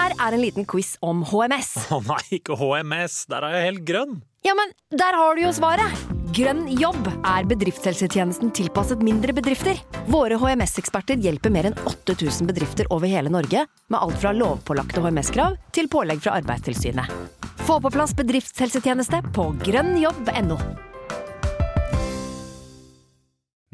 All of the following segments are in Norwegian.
Her er en liten quiz om HMS. Å nei, ikke HMS. Der er jeg helt grønn. Ja, men der har du jo svaret! Grønn jobb er bedriftshelsetjenesten tilpasset mindre bedrifter. Våre HMS-eksperter hjelper mer enn 8000 bedrifter over hele Norge med alt fra lovpålagte HMS-krav til pålegg fra Arbeidstilsynet. Få på plass bedriftshelsetjeneste på grønnjobb.no.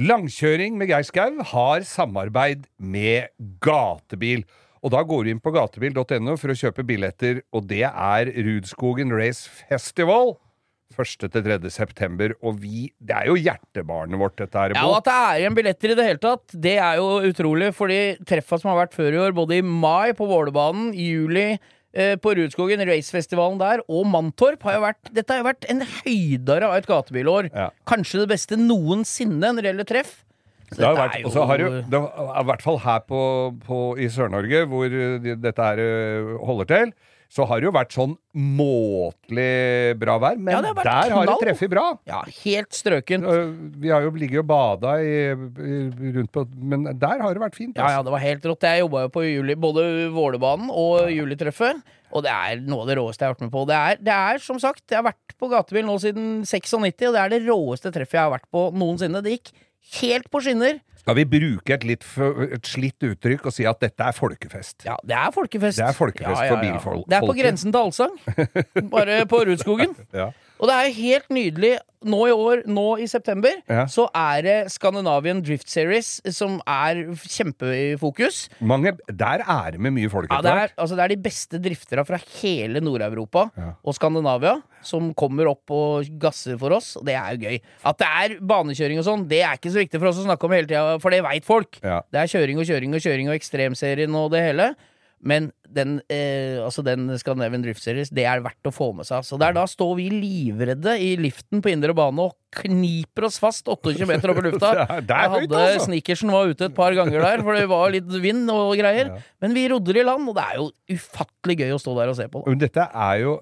Langkjøring med Geir Skau har samarbeid med Gatebil. Og da går du inn på gatebil.no for å kjøpe billetter, og det er Rudskogen Race Festival. 1. til 3. september, og vi Det er jo hjertebarnet vårt, dette her. Ja, og At det er igjen billetter i det hele tatt, det er jo utrolig. For de treffa som har vært før i år, både i mai på Vålerbanen, i juli eh, på Rudskogen, racefestivalen der, og Mantorp, har jo vært Dette har jo vært en høydare av et gatebilår. Ja. Kanskje det beste noensinne når det gjelder treff. Så Det har vært, jo... har jo, det har, I hvert fall her på, på, i Sør-Norge, hvor uh, de, dette her uh, holder til, så har det jo vært sånn måtelig bra vær. Men Ja, der har det treffet bra. Ja, helt strøkent. Vi har jo ligget og bada i, rundt på Men der har det vært fint. Ja, ja, Altså. det var helt rått. Jeg jobba jo på juli, både Vålerbanen og Julitreffet. Og det er noe av det råeste jeg har vært med på. Det er, det er som sagt, jeg har vært på gatebil nå siden 96, og det er det råeste treffet jeg har vært på noensinne. Det gikk helt på skinner. Skal vi bruke et litt et slitt uttrykk og si at dette er folkefest? Ja, det er folkefest. Det er folkefest for bilfolk- Det er på grensen til allsang. Bare på Rudskogen. Ja. Og det er jo helt nydelig. Nå i år, nå i september, Ja. så er det Scandinavian Drift Series som er kjempefokus. Mange, der er det med mye folk Ja, det, er, altså, det er de beste driftere fra hele Nord-Europa Ja. og Skandinavia som kommer opp og gasser for oss, og det er jo gøy. At det er banekjøring og sånn, det er ikke så viktig for oss å snakke om hele tida, for det veit folk. Ja. Det er kjøring og kjøring og kjøring og ekstremserien og det hele. Men den, eh, altså den Scandinavian Drift Series, det er verdt å få med seg. Så der da står vi livredde i liften på indre bane og kniper oss fast 28 meter lufta. Det er- er Jeg hadde altså. Snickersen var ute et par ganger der, for det var litt vind og greier. Men vi rodde i land, og det er jo ufattelig gøy å stå der og se på. Da. Men dette er jo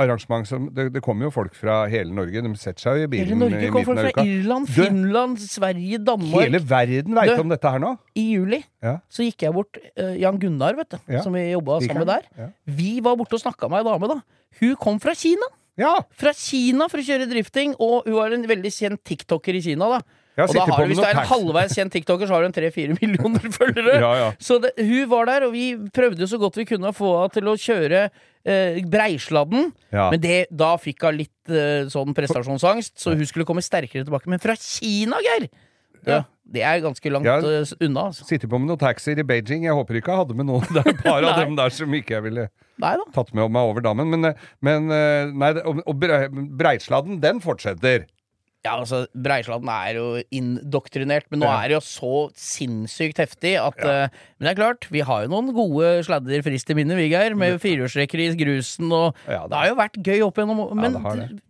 arrangement som Det, det kommer jo folk fra hele Norge. De setter seg jo i bilen Hele Norge i midten folk fra. Irland, Du- Finland, Sverige, Danmark. Hele verden veit om dette her nå. I juli Ja. så gikk jeg bort uh, Jan Gunnar, vet du, Ja. som vi jobba sammen med der. Ja. Vi var borte og snakka med ei dame, da. Hun kom fra Kina. Ja! Fra Kina for å kjøre drifting, og hun var en veldig kjent tiktoker i Kina, da. Jeg Og da har du, hvis du er en halvveis kjent tiktoker, så har du en tre-fire millioner følgere. Ja, ja. Så det, hun var der, og vi prøvde så godt vi kunne å få henne til å kjøre eh, Breisladden. Ja. Men det, da fikk hun litt eh, sånn prestasjonsangst, så hun skulle komme sterkere tilbake. Men fra Kina, Geir! Ja, det er ganske langt Ja. eh, unna, altså. Sitter på med noen taxier i Beijing. Jeg håper ikke jeg hadde med noen. Det er et par av dem der som ikke jeg ville Neida. tatt med meg over dammen. Men, eh, men eh, nei, og, og Breisladden, den fortsetter. Ja, altså, Breisladden er jo indoktrinert, men nå Ja. er det jo så sinnssykt heftig at eh, Men det er klart, vi har jo noen gode sladder frist i minne, vi, Geir, med firehjulstrekker i grusen, og Ja, det har jo vært gøy opp igjennom Men ja, det.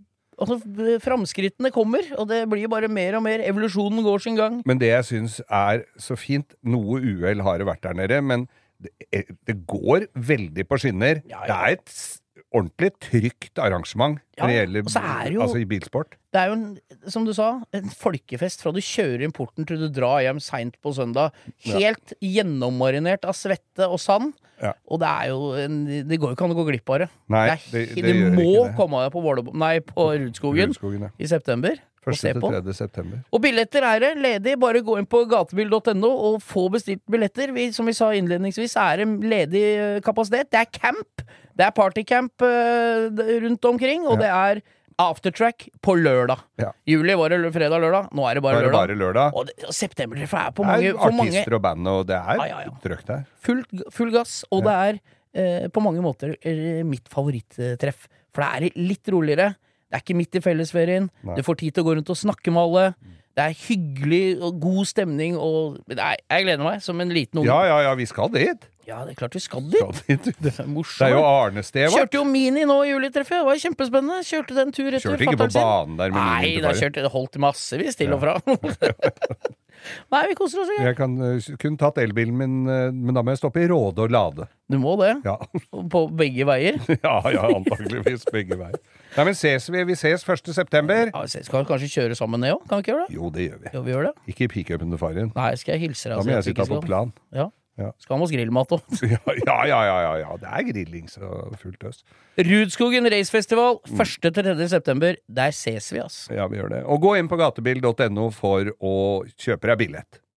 altså, framskrittene kommer, og det blir bare mer og mer. Evolusjonen går sin gang. Men det jeg syns er så fint Noe uhell har det vært der nede, men det, det går veldig på skinner. Ja, ja. Det er et ordentlig trygt arrangement Ja, når det gjelder er det jo- altså i bilsport. Det er jo, en, som du sa, en folkefest fra du kjører inn porten til du drar hjem seint på søndag. Helt gjennommarinert av svette og sand. Ja. Og det er jo en, Det går jo ikke an å gå glipp av det. Nei, det, er, det- det gjør må det. komme deg på, nei, på Rudskogen Rudskogen, ja. i september 1. se til på. 3. september. Og billetter er det ledig. Bare gå inn på gatebil.no og få bestilt billetter. Vi, som vi sa innledningsvis, er det ledig eh, kapasitet. Det er camp. Det er partycamp eh, rundt omkring, og det er aftertrack på lørdag. Ja. Juli var det fredag-lørdag. Nå er det bare lørdag. bare lørdag. Og, det- og septembertreffet er på Det er for mange artister og band, og det er Ja, ja, ja. trøkk der. full, full gass. Og det er eh, på mange måter mitt favorittreff. For det er litt roligere. Det er ikke midt i fellesferien. Nei. Du får tid til å gå rundt og snakke med alle. Det er hyggelig og god stemning. Og er, jeg gleder meg som en liten unge. Ja, ja, ja, vi skal dit. Ja, det er klart vi skal dit. Skal dit. Det, er morsomt. det er jo Arnested vårt. Kjørte jo Mini nå i juletreffet. Det var kjempespennende. Kjørte den tur etter Kjørte ikke på banen der med Nei, Mini til da kjørte det holdt massevis til og fra. Nei, vi koser oss. Ikke? Jeg kan, uh, kun tatt elbilen min, uh, men da må jeg stoppe i Råde og lade. Du må det. Ja, På begge veier. ja, ja antakeligvis begge veier. Nei, men ses vi, vi ses 1. september. Ja, vi skal kanskje kjøre sammen ned òg? Kan vi ikke gjøre det? Jo, det gjør vi. Jo, vi gjør det. Ikke i pickupen til faren. Nei, skal jeg hilse deg? Da må jeg sitte på plan. Ja. Ja. Skal ha med oss grillmat òg. Ja, ja, ja, ja, ja. Det er grilling så fullt øs. Rudskogen racefestival 1.-3. september. Der ses vi, altså. Ja, vi gjør det. Og gå inn på gatebil.no for å kjøpe deg billett.